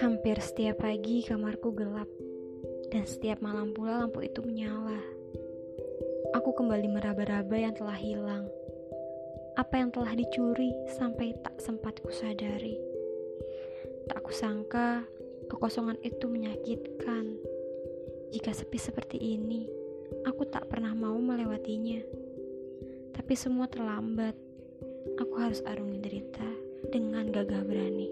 Hampir setiap pagi kamarku gelap, dan setiap malam pula lampu itu menyala. Aku kembali meraba-raba yang telah hilang. Apa yang telah dicuri sampai tak sempat kusadari. Tak kusangka kekosongan itu menyakitkan. Jika sepi seperti ini, aku tak pernah mau melewatinya. Tapi semua terlambat. Harus arungi derita dengan gagah berani.